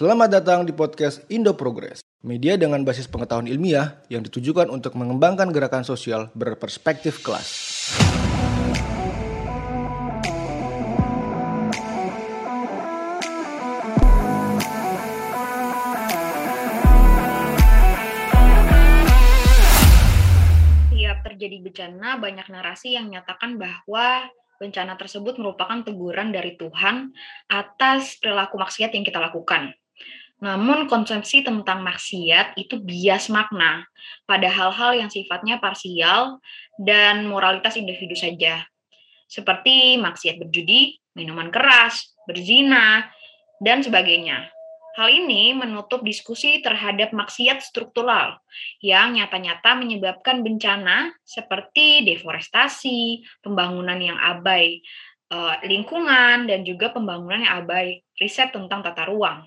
Selamat datang di podcast Indo Progress, media dengan basis pengetahuan ilmiah yang ditujukan untuk mengembangkan gerakan sosial berperspektif kelas. Tiap terjadi bencana, banyak narasi yang menyatakan bahwa bencana tersebut merupakan teguran dari Tuhan atas perilaku maksiat yang kita lakukan. Namun konsepsi tentang maksiat itu bias makna pada hal-hal yang sifatnya parsial dan moralitas individu saja. Seperti maksiat berjudi, minuman keras, berzina, dan sebagainya. Hal ini menutup diskusi terhadap maksiat struktural yang nyata-nyata menyebabkan bencana seperti deforestasi, pembangunan yang abai eh, lingkungan, dan juga pembangunan yang abai riset tentang tata ruang.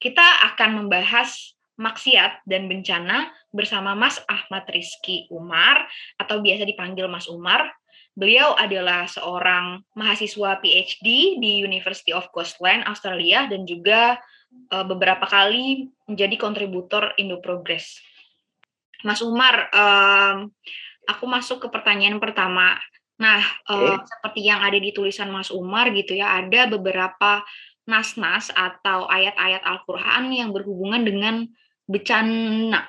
Kita akan membahas maksiat dan bencana bersama Mas Ahmad Rizky Umar atau biasa dipanggil Mas Umar. Beliau adalah seorang mahasiswa PhD di University of Queensland, Australia, dan juga uh, beberapa kali menjadi kontributor Indo Progress. Mas Umar, um, aku masuk ke pertanyaan pertama. Nah, uh, seperti yang ada di tulisan Mas Umar gitu ya, ada beberapa nas-nas atau ayat-ayat Al-Quran yang berhubungan dengan bencana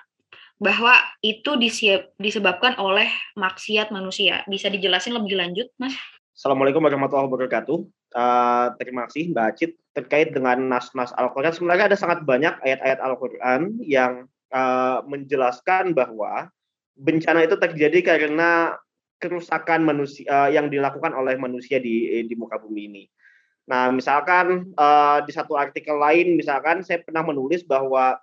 bahwa itu disebabkan oleh maksiat manusia. Bisa dijelasin lebih lanjut, Mas? Assalamualaikum warahmatullahi wabarakatuh. Uh, terima kasih Mbak Acit. Terkait dengan nas-nas Al-Quran, sebenarnya ada sangat banyak ayat-ayat Al-Quran yang uh, menjelaskan bahwa bencana itu terjadi karena kerusakan manusia uh, yang dilakukan oleh manusia di di muka bumi ini. Nah, misalkan uh, di satu artikel lain, misalkan saya pernah menulis bahwa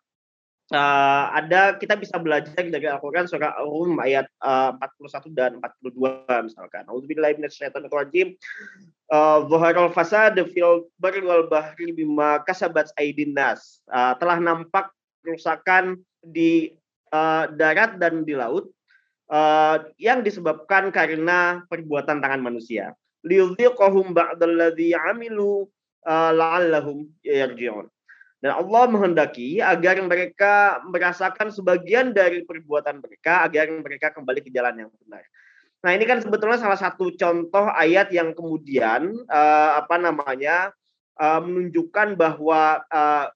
uh, ada kita bisa belajar dari Al-Qur'an surah Ar-Rum ayat uh, 41 dan 42 misalkan. Auzubillahi minasyaitonirrajim. Zaharal fasad fil barri wal bahri bima kasabat aydin nas. Uh, telah nampak kerusakan di uh, darat dan di laut uh, yang disebabkan karena perbuatan tangan manusia liyudhiqahum ba'dalladzi amilu uh, la'allahum yarji'un. Dan Allah menghendaki agar mereka merasakan sebagian dari perbuatan mereka agar mereka kembali ke jalan yang benar. Nah, ini kan sebetulnya salah satu contoh ayat yang kemudian uh, apa namanya uh, menunjukkan bahwa uh,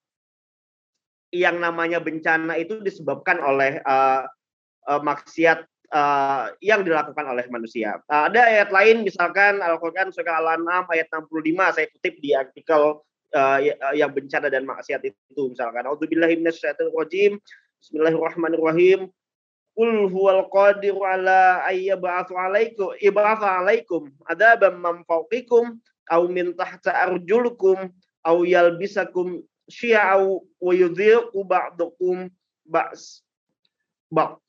yang namanya bencana itu disebabkan oleh uh, uh, maksiat uh, yang dilakukan oleh manusia. Uh, ada ayat lain misalkan Al-Qur'an surah Al-An'am ayat 65 saya kutip di artikel uh, yang bencana dan maksiat itu misalkan A'udzubillahi minasyaitonirrajim. Bismillahirrahmanirrahim. Qul huwal qadiru ala ayyab'atsu 'alaikum ib'atsa 'alaikum adaban man fawqikum aw min tahta arjulukum aw yalbisakum syi'a wa yudhiqu ba'dukum ba's ba'd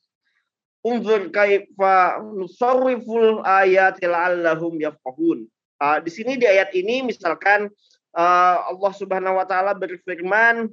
unzur kaifa nusarriful ayati la'allahum yafqahun. Uh, di sini di ayat ini misalkan uh, Allah Subhanahu wa taala berfirman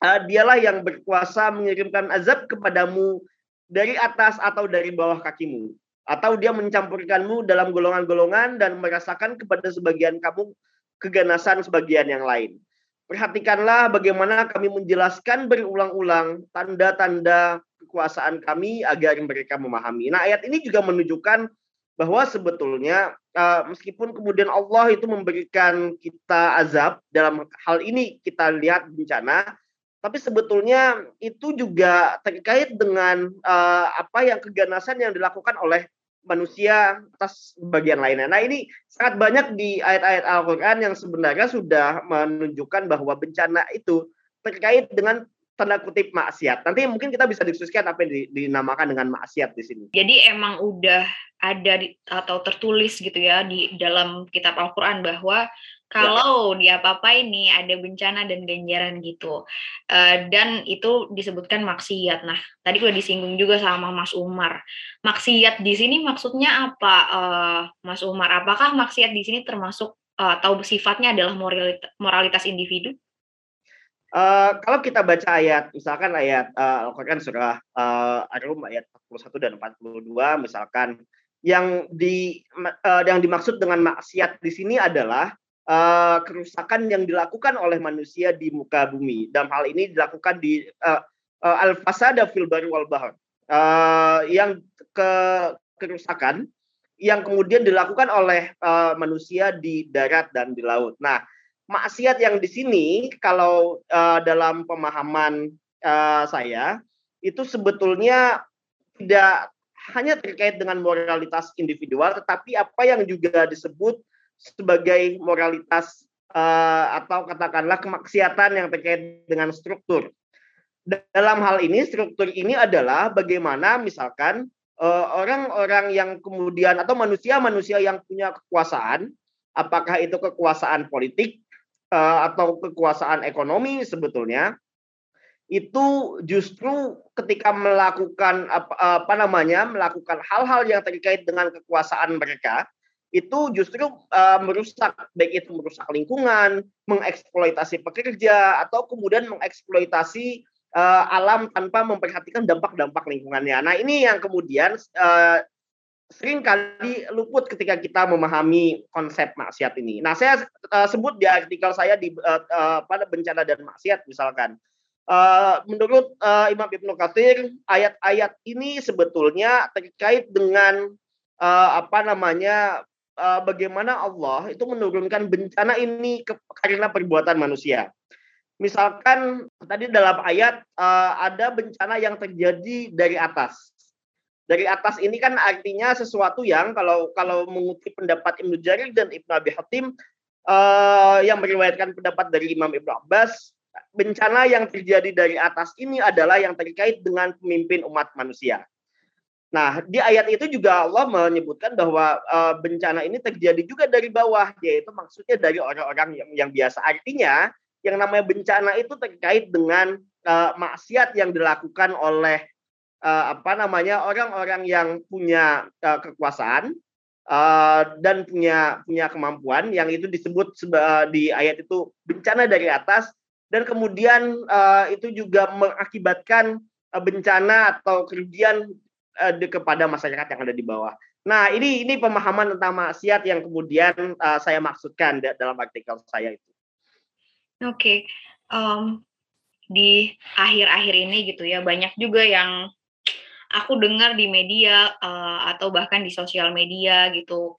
uh, dialah yang berkuasa mengirimkan azab kepadamu dari atas atau dari bawah kakimu atau dia mencampurkanmu dalam golongan-golongan dan merasakan kepada sebagian kamu keganasan sebagian yang lain. Perhatikanlah bagaimana kami menjelaskan berulang-ulang tanda-tanda kekuasaan kami agar mereka memahami. Nah, ayat ini juga menunjukkan bahwa sebetulnya uh, meskipun kemudian Allah itu memberikan kita azab dalam hal ini kita lihat bencana, tapi sebetulnya itu juga terkait dengan uh, apa yang keganasan yang dilakukan oleh manusia atas bagian lainnya. Nah ini sangat banyak di ayat-ayat Al-Quran yang sebenarnya sudah menunjukkan bahwa bencana itu terkait dengan tanda kutip maksiat. Nanti mungkin kita bisa diskusikan apa yang dinamakan dengan maksiat di sini. Jadi emang udah ada atau tertulis gitu ya di dalam kitab Al-Qur'an bahwa kalau ya. di apa-apa ini ada bencana dan ganjaran gitu. Uh, dan itu disebutkan maksiat. Nah, tadi udah disinggung juga sama Mas Umar. Maksiat di sini maksudnya apa, uh, Mas Umar? Apakah maksiat di sini termasuk uh, atau sifatnya adalah moralitas, moralitas individu? Uh, kalau kita baca ayat, misalkan ayat uh, Al-Quran surah uh, Ar-Rum ayat 41 dan 42, misalkan yang di uh, yang dimaksud dengan maksiat di sini adalah uh, kerusakan yang dilakukan oleh manusia di muka bumi. Dalam hal ini dilakukan di uh, uh, al-fasada fil bari wal bahr. Uh, yang ke kerusakan yang kemudian dilakukan oleh uh, manusia di darat dan di laut. Nah, maksiat yang di sini kalau uh, dalam pemahaman uh, saya itu sebetulnya tidak hanya terkait dengan moralitas individual, tetapi apa yang juga disebut sebagai moralitas uh, atau katakanlah kemaksiatan yang terkait dengan struktur. Dalam hal ini, struktur ini adalah bagaimana misalkan eh, orang-orang uh, yang kemudian atau manusia-manusia yang punya kekuasaan, apakah itu kekuasaan politik uh, atau kekuasaan ekonomi sebetulnya, itu justru ketika melakukan apa, apa namanya melakukan hal-hal yang terkait dengan kekuasaan mereka itu justru uh, merusak baik itu merusak lingkungan, mengeksploitasi pekerja atau kemudian mengeksploitasi uh, alam tanpa memperhatikan dampak-dampak lingkungannya. Nah ini yang kemudian uh, sering kali luput ketika kita memahami konsep maksiat ini. Nah saya uh, sebut di artikel saya di uh, uh, pada bencana dan maksiat misalkan. Uh, menurut uh, Imam Ibnu Katsir, ayat-ayat ini sebetulnya terkait dengan uh, apa namanya uh, bagaimana Allah itu menurunkan bencana ini ke, karena perbuatan manusia. Misalkan tadi dalam ayat uh, ada bencana yang terjadi dari atas. Dari atas ini kan artinya sesuatu yang kalau kalau mengutip pendapat Ibnu Jarir dan Ibnu Abi Hatim uh, yang meriwayatkan pendapat dari Imam Ibnu Abbas, bencana yang terjadi dari atas ini adalah yang terkait dengan pemimpin umat manusia. Nah, di ayat itu juga Allah menyebutkan bahwa uh, bencana ini terjadi juga dari bawah, yaitu maksudnya dari orang-orang yang, yang biasa. Artinya, yang namanya bencana itu terkait dengan uh, maksiat yang dilakukan oleh uh, apa namanya orang-orang yang punya uh, kekuasaan uh, dan punya punya kemampuan, yang itu disebut uh, di ayat itu bencana dari atas, dan kemudian uh, itu juga mengakibatkan bencana atau kerugian uh, kepada masyarakat yang ada di bawah. Nah, ini ini pemahaman tentang maksiat yang kemudian uh, saya maksudkan dalam artikel saya itu. Oke, okay. um, di akhir-akhir ini gitu ya banyak juga yang aku dengar di media uh, atau bahkan di sosial media gitu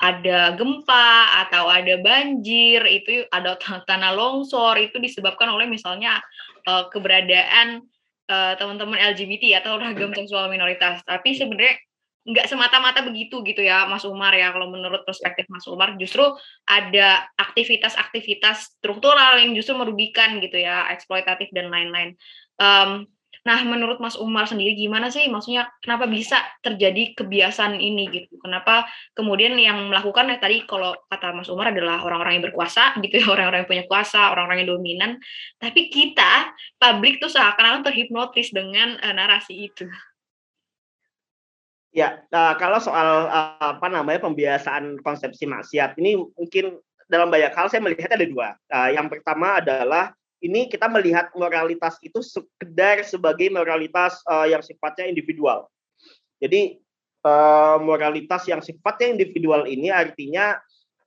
ada gempa atau ada banjir itu ada tanah longsor itu disebabkan oleh misalnya uh, keberadaan uh, teman-teman LGBT atau ragam seksual minoritas. Tapi sebenarnya nggak semata-mata begitu gitu ya Mas Umar ya kalau menurut perspektif Mas Umar justru ada aktivitas-aktivitas struktural yang justru merugikan gitu ya eksploitatif dan lain-lain. Um, Nah, menurut Mas Umar sendiri gimana sih? Maksudnya kenapa bisa terjadi kebiasaan ini gitu? Kenapa kemudian yang melakukan ya tadi kalau kata Mas Umar adalah orang-orang yang berkuasa gitu ya, orang-orang yang punya kuasa, orang-orang yang dominan. Tapi kita publik tuh seakan-akan terhipnotis dengan uh, narasi itu. Ya, uh, kalau soal uh, apa namanya pembiasaan konsepsi maksiat ini mungkin dalam banyak hal saya melihat ada dua. Uh, yang pertama adalah ini kita melihat moralitas itu sekedar sebagai moralitas uh, yang sifatnya individual. Jadi uh, moralitas yang sifatnya individual ini artinya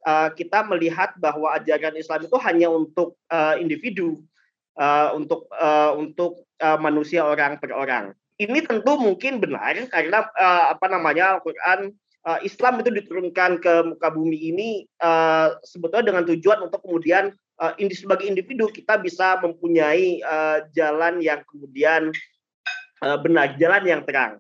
uh, kita melihat bahwa ajaran Islam itu hanya untuk uh, individu, uh, untuk uh, untuk uh, manusia orang per orang. Ini tentu mungkin benar karena uh, apa namanya Al-Qur'an uh, Islam itu diturunkan ke muka bumi ini uh, sebetulnya dengan tujuan untuk kemudian uh, sebagai individu kita bisa mempunyai uh, jalan yang kemudian uh, benar, jalan yang terang.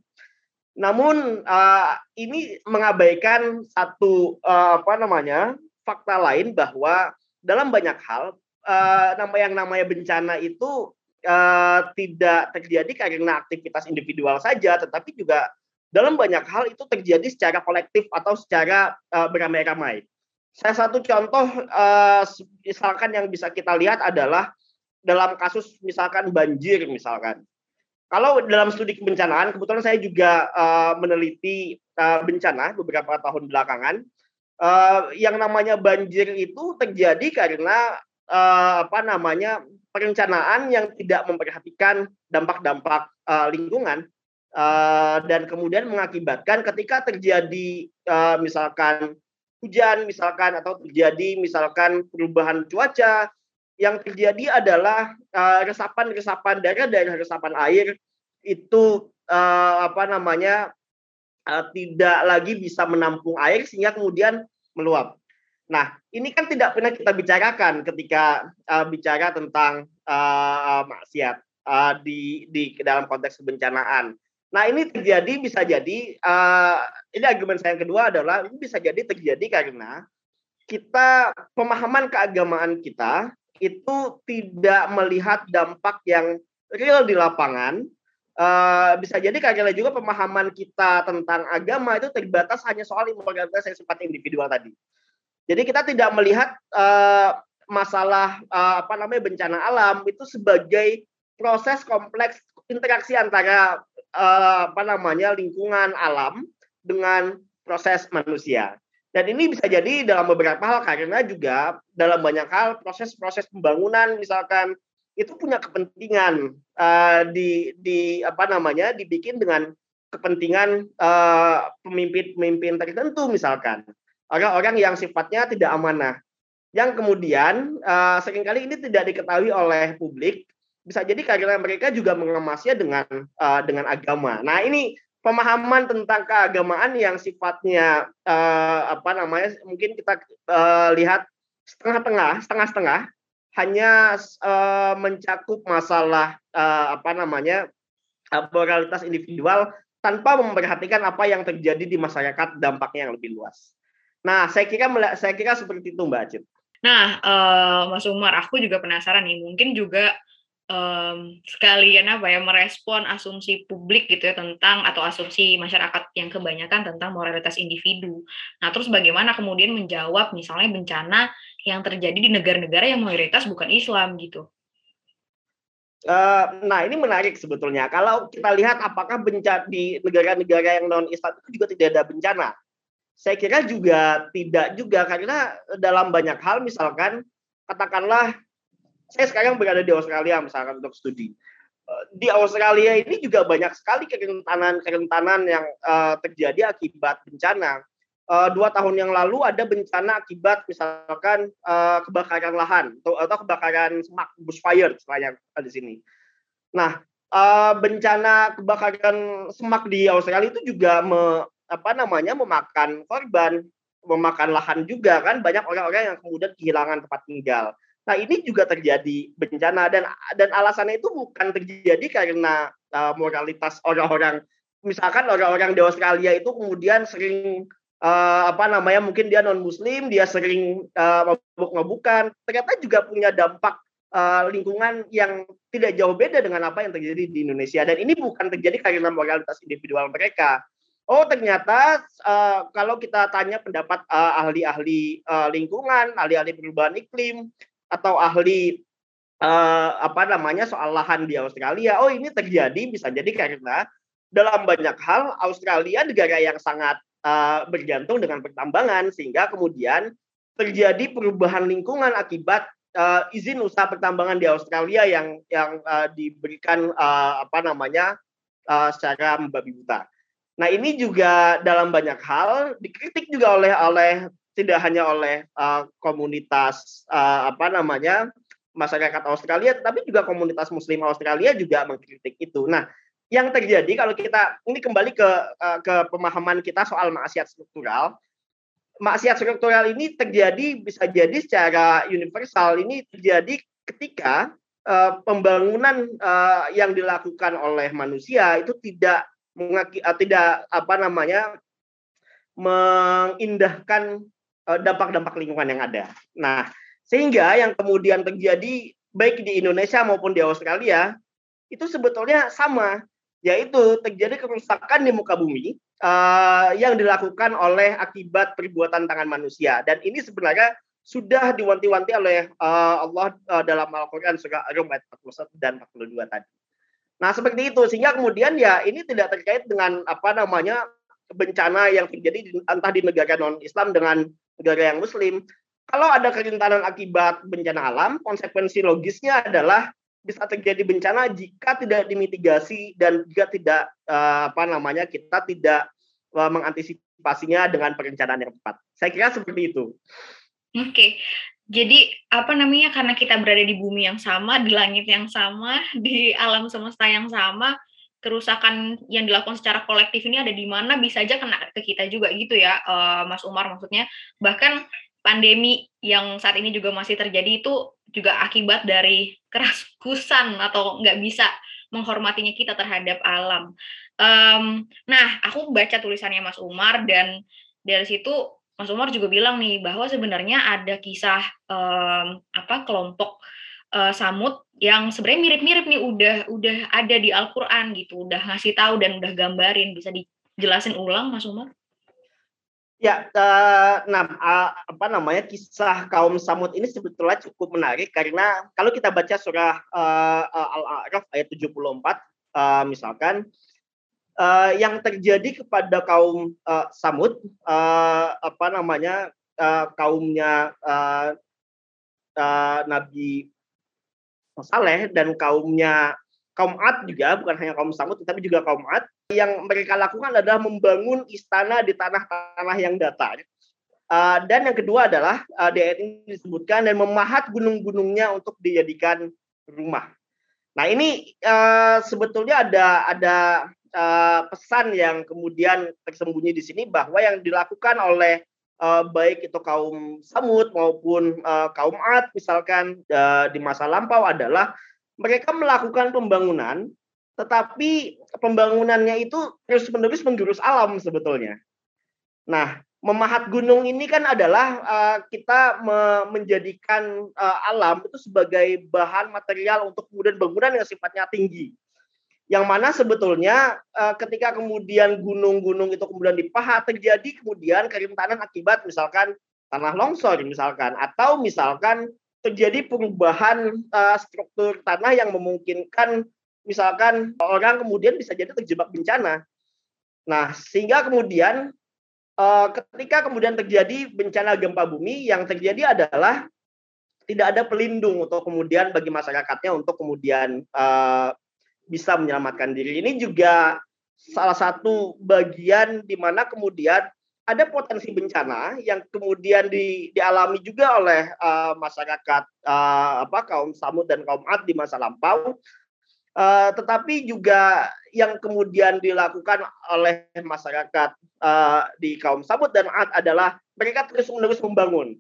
Namun uh, ini mengabaikan satu uh, apa namanya fakta lain bahwa dalam banyak hal uh, nama yang namanya bencana itu uh, tidak terjadi karena aktivitas individual saja, tetapi juga dalam banyak hal itu terjadi secara kolektif atau secara uh, beramai-ramai. Saya satu contoh uh, misalkan yang bisa kita lihat adalah dalam kasus misalkan banjir misalkan. Kalau dalam studi kebencanaan, kebetulan saya juga uh, meneliti uh, bencana beberapa tahun belakangan. Uh, yang namanya banjir itu terjadi karena uh, apa namanya perencanaan yang tidak memperhatikan dampak-dampak uh, lingkungan uh, dan kemudian mengakibatkan ketika terjadi uh, misalkan hujan misalkan atau terjadi misalkan perubahan cuaca yang terjadi adalah resapan-resapan uh, daerah dan resapan air itu uh, apa namanya uh, tidak lagi bisa menampung air sehingga kemudian meluap. Nah, ini kan tidak pernah kita bicarakan ketika uh, bicara tentang uh, maksiat uh, di di dalam konteks kebencanaan. Nah, ini terjadi bisa jadi uh, ini argumen saya yang kedua adalah ini bisa jadi terjadi karena kita pemahaman keagamaan kita itu tidak melihat dampak yang real di lapangan. Uh, bisa jadi karena juga pemahaman kita tentang agama itu terbatas hanya soal moralitas yang sempat individual tadi. Jadi kita tidak melihat uh, masalah uh, apa namanya bencana alam itu sebagai proses kompleks interaksi antara uh, apa namanya lingkungan alam dengan proses manusia. Dan ini bisa jadi dalam beberapa hal karena juga dalam banyak hal proses-proses pembangunan misalkan itu punya kepentingan uh, di di apa namanya dibikin dengan kepentingan pemimpin-pemimpin uh, tertentu misalkan orang-orang yang sifatnya tidak amanah yang kemudian uh, sering kali ini tidak diketahui oleh publik bisa jadi karena mereka juga mengemasnya dengan uh, dengan agama. Nah ini pemahaman tentang keagamaan yang sifatnya uh, apa namanya mungkin kita uh, lihat setengah-tengah setengah-setengah hanya uh, mencakup masalah uh, apa namanya moralitas individual tanpa memperhatikan apa yang terjadi di masyarakat dampaknya yang lebih luas. Nah, saya kira saya kira seperti itu Mbak Acit. Nah, uh, Mas Umar, aku juga penasaran nih, mungkin juga um, sekalian apa ya merespon asumsi publik gitu ya tentang atau asumsi masyarakat yang kebanyakan tentang moralitas individu. Nah, terus bagaimana kemudian menjawab misalnya bencana yang terjadi di negara-negara yang mayoritas bukan Islam gitu? Uh, nah, ini menarik sebetulnya. Kalau kita lihat apakah bencana di negara-negara yang non Islam itu juga tidak ada bencana. Saya kira juga tidak juga karena dalam banyak hal misalkan katakanlah saya sekarang berada di Australia misalkan untuk studi. Eh, di Australia ini juga banyak sekali kerentanan-kerentanan yang uh, terjadi akibat bencana. Uh, dua tahun yang lalu ada bencana akibat misalkan uh, kebakaran lahan atau, atau kebakaran semak bushfire sebenarnya di sini. Nah, uh, bencana kebakaran semak di Australia itu juga me, apa namanya memakan korban, memakan lahan juga kan banyak orang-orang yang kemudian kehilangan tempat tinggal. Nah ini juga terjadi bencana dan dan alasannya itu bukan terjadi karena uh, moralitas orang-orang misalkan orang-orang di Australia itu kemudian sering uh, apa namanya mungkin dia non Muslim dia sering uh, mabuk-mabukan ternyata juga punya dampak uh, lingkungan yang tidak jauh beda dengan apa yang terjadi di Indonesia dan ini bukan terjadi karena moralitas individual mereka. Oh ternyata uh, kalau kita tanya pendapat ahli-ahli uh, uh, lingkungan, ahli-ahli perubahan iklim, atau ahli uh, apa namanya soal lahan di Australia. Oh ini terjadi bisa jadi karena dalam banyak hal Australia negara yang sangat uh, bergantung dengan pertambangan sehingga kemudian terjadi perubahan lingkungan akibat uh, izin usaha pertambangan di Australia yang yang uh, diberikan uh, apa namanya uh, secara membabi buta. Nah ini juga dalam banyak hal dikritik juga oleh oleh tidak hanya oleh uh, komunitas uh, apa namanya masyarakat Australia, tapi juga komunitas Muslim Australia juga mengkritik itu. Nah, yang terjadi kalau kita ini kembali ke uh, ke pemahaman kita soal maksiat struktural, maksiat struktural ini terjadi bisa jadi secara universal ini terjadi ketika uh, pembangunan uh, yang dilakukan oleh manusia itu tidak tidak apa namanya mengindahkan dampak-dampak lingkungan yang ada. Nah, sehingga yang kemudian terjadi baik di Indonesia maupun di Australia itu sebetulnya sama, yaitu terjadi kerusakan di muka bumi uh, yang dilakukan oleh akibat perbuatan tangan manusia. Dan ini sebenarnya sudah diwanti-wanti oleh uh, Allah uh, dalam Al-Quran surah ayat 41 dan 42 tadi. Nah seperti itu sehingga kemudian ya ini tidak terkait dengan apa namanya bencana yang terjadi di, entah di negara non Islam dengan negara yang muslim, kalau ada kerentanan akibat bencana alam, konsekuensi logisnya adalah bisa terjadi bencana jika tidak dimitigasi dan jika tidak uh, apa namanya kita tidak mengantisipasi mengantisipasinya dengan perencanaan yang tepat. Saya kira seperti itu. Oke. Jadi apa namanya karena kita berada di bumi yang sama, di langit yang sama, di alam semesta yang sama, kerusakan yang dilakukan secara kolektif ini ada di mana bisa aja kena ke kita juga gitu ya, uh, Mas Umar maksudnya. Bahkan pandemi yang saat ini juga masih terjadi itu juga akibat dari keraskusan atau nggak bisa menghormatinya kita terhadap alam. Um, nah, aku baca tulisannya Mas Umar dan dari situ Mas Umar juga bilang nih bahwa sebenarnya ada kisah um, apa kelompok uh, samud yang sebenarnya mirip-mirip nih udah udah ada di Al-Qur'an gitu, udah ngasih tahu dan udah gambarin. Bisa dijelasin ulang Mas Umar? Ya, uh, nah uh, apa namanya kisah kaum Samud ini sebetulnya cukup menarik karena kalau kita baca surah Al-A'raf ayat 74 uh, misalkan uh, yang terjadi kepada kaum uh, Samud uh, apa namanya uh, kaumnya uh, uh, Nabi Saleh dan kaumnya kaum Ad juga bukan hanya kaum Samud tetapi juga kaum Ad yang mereka lakukan adalah membangun istana di tanah-tanah yang datar. Uh, dan yang kedua adalah uh, di ayat ini disebutkan dan memahat gunung-gunungnya untuk dijadikan rumah. Nah ini uh, sebetulnya ada ada pesan yang kemudian tersembunyi di sini bahwa yang dilakukan oleh uh, baik itu kaum Samud maupun uh, kaum Ad misalkan uh, di masa lampau adalah mereka melakukan pembangunan tetapi pembangunannya itu terus-menerus menjurus alam sebetulnya. Nah, memahat gunung ini kan adalah uh, kita me menjadikan uh, alam itu sebagai bahan material untuk kemudian bangunan yang sifatnya tinggi yang mana sebetulnya uh, ketika kemudian gunung-gunung itu kemudian dipahat terjadi kemudian kerentanan akibat misalkan tanah longsor misalkan atau misalkan terjadi perubahan uh, struktur tanah yang memungkinkan misalkan orang kemudian bisa jadi terjebak bencana. Nah, sehingga kemudian uh, ketika kemudian terjadi bencana gempa bumi yang terjadi adalah tidak ada pelindung untuk kemudian bagi masyarakatnya untuk kemudian uh, bisa menyelamatkan diri. Ini juga salah satu bagian di mana kemudian ada potensi bencana yang kemudian di, dialami juga oleh uh, masyarakat uh, apa kaum Samud dan kaum Ad di masa lampau. Uh, tetapi juga yang kemudian dilakukan oleh masyarakat uh, di kaum Samud dan Ad adalah mereka terus-menerus membangun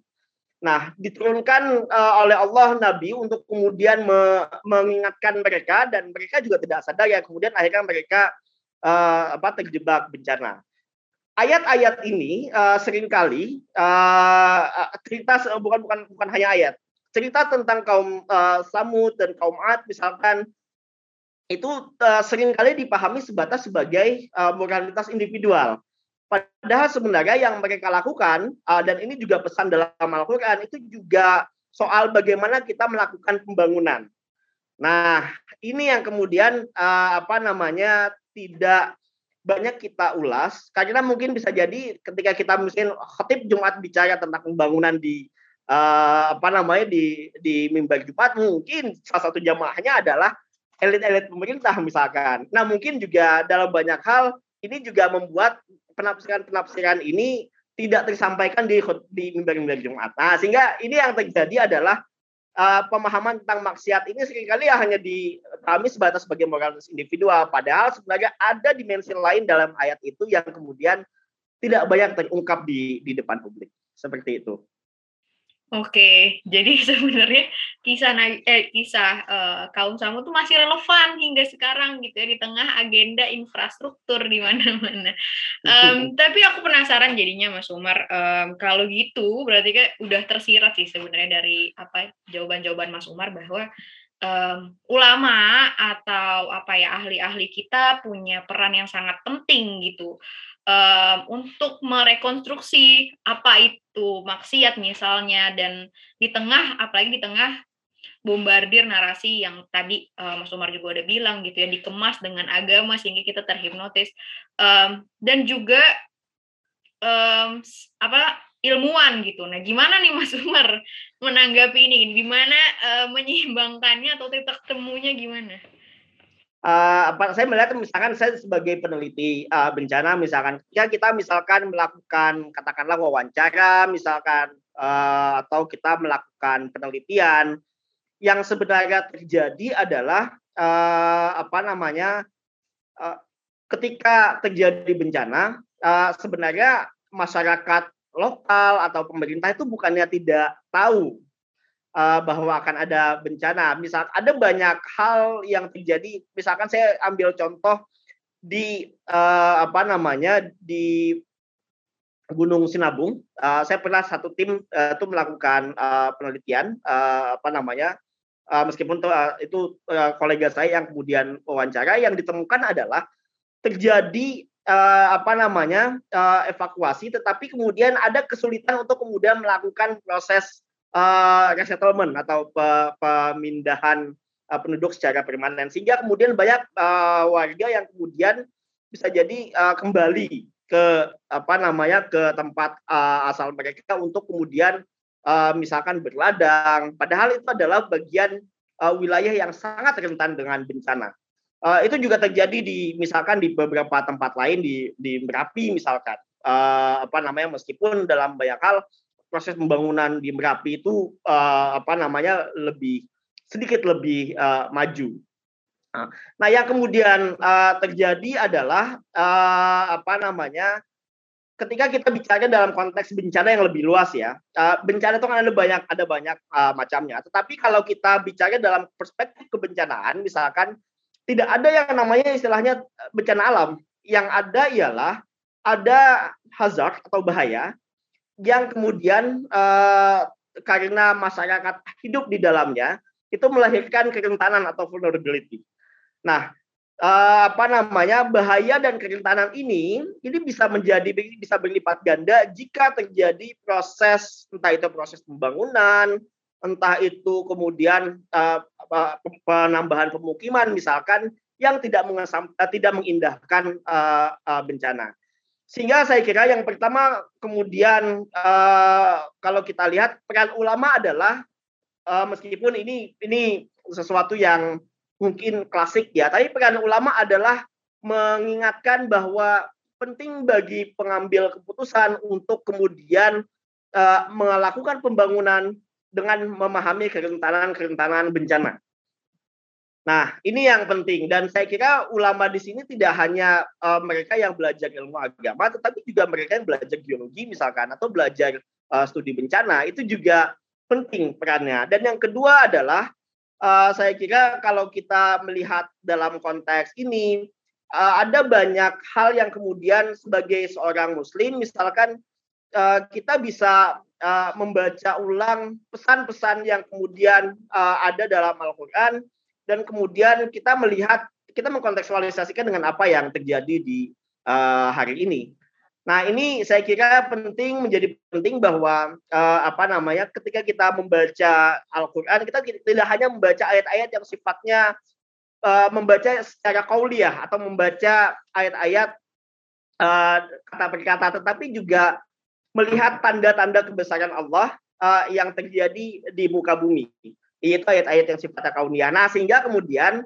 Nah, diturunkan uh, oleh Allah Nabi untuk kemudian me mengingatkan mereka dan mereka juga tidak sadar ya kemudian akhirnya mereka uh, apa terjebak bencana. Ayat-ayat ini uh, sering kali uh, cerita bukan bukan bukan hanya ayat, cerita tentang kaum uh, Samud dan kaum Ad misalkan itu uh, sering kali dipahami sebatas sebagai uh, moralitas individual Padahal sebenarnya yang mereka lakukan uh, dan ini juga pesan dalam Al-Qur'an itu juga soal bagaimana kita melakukan pembangunan. Nah, ini yang kemudian uh, apa namanya tidak banyak kita ulas karena mungkin bisa jadi ketika kita mungkin khatib Jumat bicara tentang pembangunan di uh, apa namanya di di mimbar Jumat mungkin salah satu jamaahnya adalah elit-elit pemerintah misalkan. Nah, mungkin juga dalam banyak hal ini juga membuat penafsiran-penafsiran ini tidak tersampaikan di di mimbar-mimbar Jumat. Nah, sehingga ini yang terjadi adalah uh, pemahaman tentang maksiat ini sering kali ya hanya dipahami sebatas sebagai moralitas individual, padahal sebenarnya ada dimensi lain dalam ayat itu yang kemudian tidak banyak terungkap di di depan publik. Seperti itu. Oke, jadi sebenarnya kisah eh, kisah uh, kaum Samud itu masih relevan hingga sekarang gitu ya di tengah agenda infrastruktur di mana-mana. Um, tapi aku penasaran jadinya Mas Umar, um, kalau gitu berarti kan udah tersirat sih sebenarnya dari apa jawaban-jawaban Mas Umar bahwa um, ulama atau apa ya ahli-ahli kita punya peran yang sangat penting gitu. Um, untuk merekonstruksi apa itu maksiat misalnya dan di tengah apalagi di tengah bombardir narasi yang tadi uh, Mas Umar juga udah bilang gitu ya dikemas dengan agama sehingga kita terhipnotis. Um, dan juga um, apa ilmuwan gitu. Nah, gimana nih Mas Umar menanggapi ini? Gimana uh, menyeimbangkannya atau titik temunya gimana? uh, apa saya melihat misalkan saya sebagai peneliti uh, bencana misalkan ya kita misalkan melakukan katakanlah wawancara misalkan uh, atau kita melakukan penelitian yang sebenarnya terjadi adalah uh, apa namanya uh, ketika terjadi bencana uh, sebenarnya masyarakat lokal atau pemerintah itu bukannya tidak tahu uh, bahwa akan ada bencana. Misal ada banyak hal yang terjadi. Misalkan saya ambil contoh di uh, apa namanya di Gunung Sinabung. Uh, saya pernah satu tim uh, itu melakukan uh, penelitian uh, apa namanya uh, meskipun uh, itu uh, kolega saya yang kemudian wawancara yang ditemukan adalah terjadi uh, apa namanya uh, evakuasi, tetapi kemudian ada kesulitan untuk kemudian melakukan proses uh, resettlement atau pe pemindahan uh, penduduk secara permanen, sehingga kemudian banyak uh, warga yang kemudian bisa jadi uh, kembali ke apa namanya ke tempat uh, asal mereka untuk kemudian uh, misalkan berladang, padahal itu adalah bagian uh, wilayah yang sangat rentan dengan bencana. Uh, itu juga terjadi di misalkan di beberapa tempat lain di di Merapi misalkan uh, apa namanya meskipun dalam banyak hal proses pembangunan di Merapi itu uh, apa namanya lebih sedikit lebih uh, maju. Nah, yang kemudian uh, terjadi adalah uh, apa namanya ketika kita bicara dalam konteks bencana yang lebih luas ya, uh, bencana itu kan ada banyak ada banyak uh, macamnya. Tetapi kalau kita bicara dalam perspektif kebencanaan, misalkan tidak ada yang namanya istilahnya eh, bencana alam. Yang ada ialah ada hazard atau bahaya yang kemudian uh, karena masyarakat hidup di dalamnya itu melahirkan kerentanan atau vulnerability. Nah, uh, apa namanya bahaya dan kerentanan ini ini bisa menjadi bisa berlipat ganda jika terjadi proses entah itu proses pembangunan, entah itu kemudian uh, penambahan pemukiman misalkan yang tidak mengesam, uh, tidak mengindahkan uh, uh, bencana. Sehingga saya kira yang pertama kemudian uh, kalau kita lihat peran ulama adalah uh, meskipun ini ini sesuatu yang mungkin klasik ya, tapi peran ulama adalah mengingatkan bahwa penting bagi pengambil keputusan untuk kemudian uh, melakukan pembangunan dengan memahami kerentanan-kerentanan bencana. Nah, ini yang penting dan saya kira ulama di sini tidak hanya uh, mereka yang belajar ilmu agama, tetapi juga mereka yang belajar geologi misalkan atau belajar uh, studi bencana itu juga penting perannya. Dan yang kedua adalah uh, saya kira kalau kita melihat dalam konteks ini uh, ada banyak hal yang kemudian sebagai seorang muslim misalkan uh, kita bisa uh, membaca ulang pesan-pesan yang kemudian uh, ada dalam Al-Qur'an dan kemudian kita melihat kita mengkontekstualisasikan dengan apa yang terjadi di uh, hari ini. Nah, ini saya kira penting menjadi penting bahwa uh, apa namanya ketika kita membaca Al-Qur'an kita tidak hanya membaca ayat-ayat yang sifatnya uh, membaca secara kauliah atau membaca ayat-ayat uh, kata per kata tetapi juga melihat tanda-tanda kebesaran Allah uh, yang terjadi di muka bumi. Itu ayat-ayat yang sifatnya kauniyah. Nah, sehingga kemudian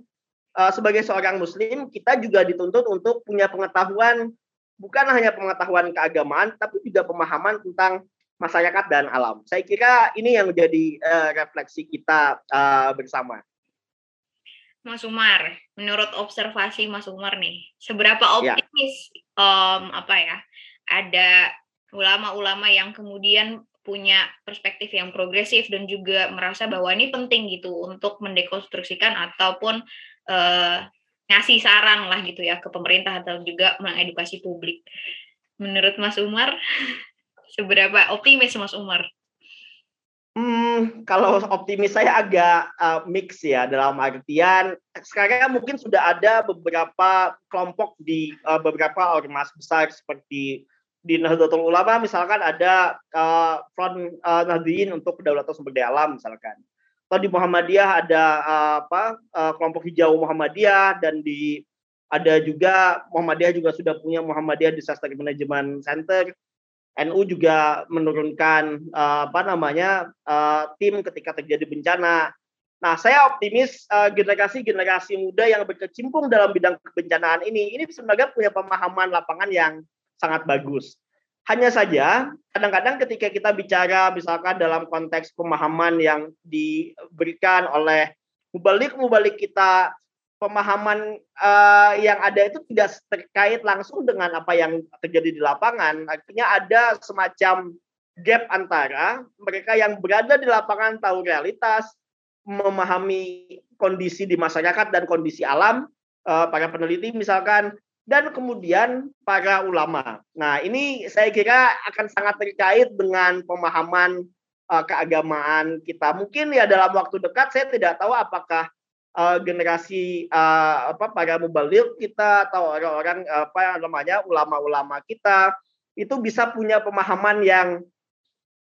uh, sebagai seorang muslim kita juga dituntut untuk punya pengetahuan bukan hanya pengetahuan keagamaan tapi juga pemahaman tentang masyarakat dan alam. Saya kira ini yang menjadi uh, refleksi kita uh, bersama. Mas Umar, menurut observasi Mas Umar nih, seberapa ya. optimis ya. um, apa ya ada ulama-ulama yang kemudian punya perspektif yang progresif dan juga merasa bahwa ini penting gitu untuk mendekonstruksikan ataupun uh, ngasih saran lah gitu ya ke pemerintah atau juga mengedukasi publik. Menurut Mas Umar, seberapa optimis Mas Umar? Hmm, kalau optimis saya agak uh, mix ya dalam artian sekarang mungkin sudah ada beberapa kelompok di uh, beberapa ormas besar seperti di Nahdlatul Ulama misalkan ada uh, front uh, Nahdliyin untuk kedaulatan sumber daya alam misalkan. Atau di Muhammadiyah ada uh, apa uh, kelompok hijau Muhammadiyah dan di ada juga Muhammadiyah juga sudah punya Muhammadiyah Disaster Management Center. NU juga menurunkan uh, apa namanya uh, tim ketika terjadi bencana. Nah, saya optimis generasi-generasi uh, muda yang berkecimpung dalam bidang kebencanaan ini, ini sebenarnya punya pemahaman lapangan yang sangat bagus. Hanya saja, kadang-kadang ketika kita bicara misalkan dalam konteks pemahaman yang diberikan oleh mubalik-mubalik kita, pemahaman uh, yang ada itu tidak terkait langsung dengan apa yang terjadi di lapangan. Artinya ada semacam gap antara mereka yang berada di lapangan tahu realitas, memahami kondisi di masyarakat dan kondisi alam, uh, para peneliti misalkan, dan kemudian para ulama. Nah, ini saya kira akan sangat terkait dengan pemahaman uh, keagamaan kita. Mungkin ya dalam waktu dekat saya tidak tahu apakah uh, generasi uh, apa para mubalik kita atau orang-orang apa namanya ulama-ulama kita itu bisa punya pemahaman yang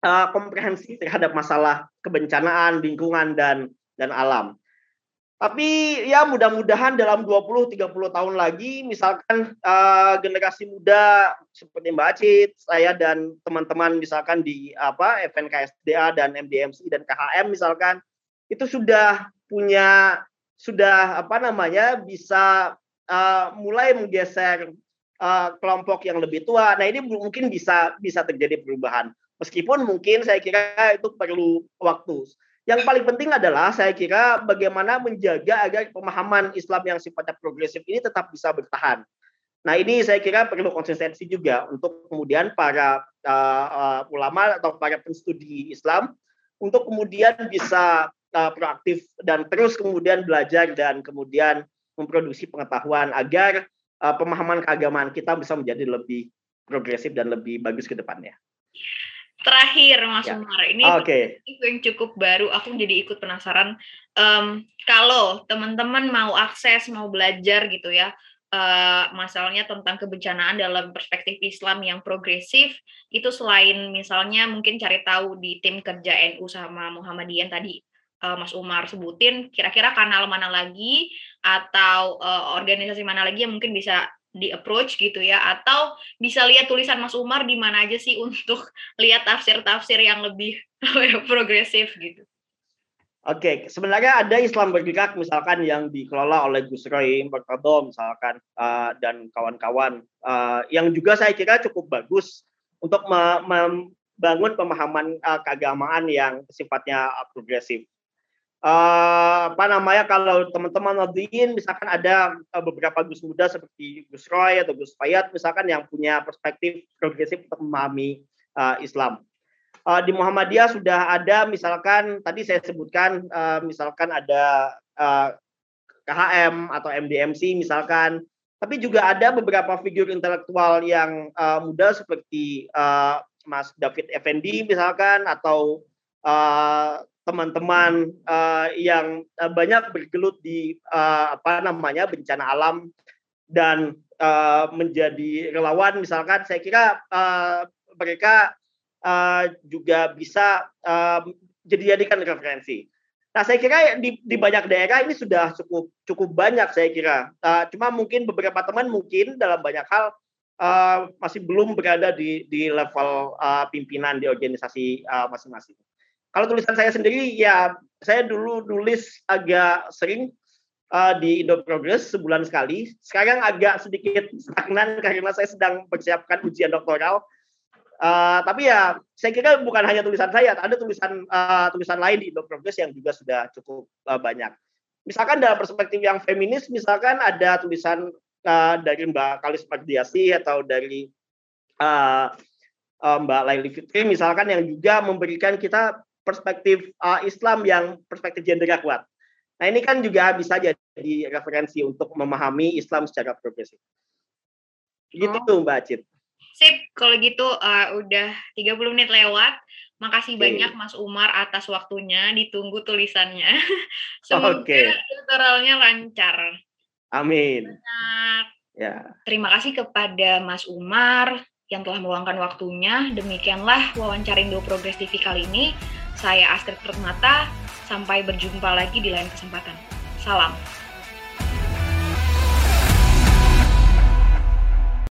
uh, komprehensif terhadap masalah kebencanaan, lingkungan dan dan alam. Tapi ya mudah-mudahan dalam 20 30 tahun lagi misalkan uh, generasi muda seperti Mbak Acit, saya dan teman-teman misalkan di apa FNKSDA dan MDMC dan KHM misalkan itu sudah punya sudah apa namanya bisa uh, mulai menggeser uh, kelompok yang lebih tua. Nah, ini mungkin bisa bisa terjadi perubahan. Meskipun mungkin saya kira itu perlu waktu. Yang paling penting adalah saya kira bagaimana menjaga agar pemahaman Islam yang sifatnya progresif ini tetap bisa bertahan. Nah ini saya kira perlu konsistensi juga untuk kemudian para uh, uh, ulama atau para penstudi Islam untuk kemudian bisa uh, proaktif dan terus kemudian belajar dan kemudian memproduksi pengetahuan agar uh, pemahaman keagamaan kita bisa menjadi lebih progresif dan lebih bagus ke depannya. Terakhir Mas ya. Umar, ini okay. yang cukup baru, aku jadi ikut penasaran. Um, kalau teman-teman mau akses, mau belajar gitu ya, uh, masalahnya tentang kebencanaan dalam perspektif Islam yang progresif, itu selain misalnya mungkin cari tahu di tim kerja NU sama Muhammadiyah tadi uh, Mas Umar sebutin, kira-kira kanal mana lagi atau uh, organisasi mana lagi yang mungkin bisa di approach gitu ya atau bisa lihat tulisan Mas Umar di mana aja sih untuk lihat tafsir-tafsir yang lebih progresif gitu. Oke, okay. sebenarnya ada Islam bergerak misalkan yang dikelola oleh Gus Roy Merkado misalkan uh, dan kawan-kawan uh, yang juga saya kira cukup bagus untuk membangun pemahaman uh, keagamaan yang sifatnya progresif uh, apa namanya kalau teman-teman Nadiin misalkan ada uh, beberapa Gus muda seperti Gus Roy atau Gus Fayat misalkan yang punya perspektif progresif untuk memahami uh, Islam. Uh, di Muhammadiyah sudah ada misalkan tadi saya sebutkan uh, misalkan ada uh, KHM atau MDMC misalkan tapi juga ada beberapa figur intelektual yang uh, muda seperti uh, Mas David Effendi misalkan atau uh, teman-teman uh, yang uh, banyak bergelut di uh, apa namanya bencana alam dan uh, menjadi relawan misalkan saya kira uh, mereka uh, juga bisa uh, jadi jadikan referensi. Nah saya kira di, di banyak daerah ini sudah cukup cukup banyak saya kira. Uh, cuma mungkin beberapa teman mungkin dalam banyak hal uh, masih belum berada di di level uh, pimpinan di organisasi masing-masing. Kalau tulisan saya sendiri ya saya dulu nulis agak sering uh, di Indo Progress sebulan sekali. Sekarang agak sedikit stagnan karena saya sedang persiapkan ujian doktoral. Uh, tapi ya saya kira bukan hanya tulisan saya, ada tulisan uh, tulisan lain di Indo Progress yang juga sudah cukup uh, banyak. Misalkan dalam perspektif yang feminis, misalkan ada tulisan uh, dari Mbak Kalis Mardiasi atau dari uh, Mbak Laili Fitri misalkan yang juga memberikan kita perspektif uh, Islam yang perspektif gendernya kuat. Nah ini kan juga bisa jadi referensi untuk memahami Islam secara progresif. Gitu oh. Mbak Acit. Sip, kalau gitu uh, udah 30 menit lewat. Makasih okay. banyak Mas Umar atas waktunya. Ditunggu tulisannya. Semoga okay. tutorialnya lancar. Amin. Ya. Terima kasih kepada Mas Umar yang telah meluangkan waktunya. Demikianlah wawancara Indo Progress TV kali ini. Saya Astrid Permata, sampai berjumpa lagi di lain kesempatan. Salam.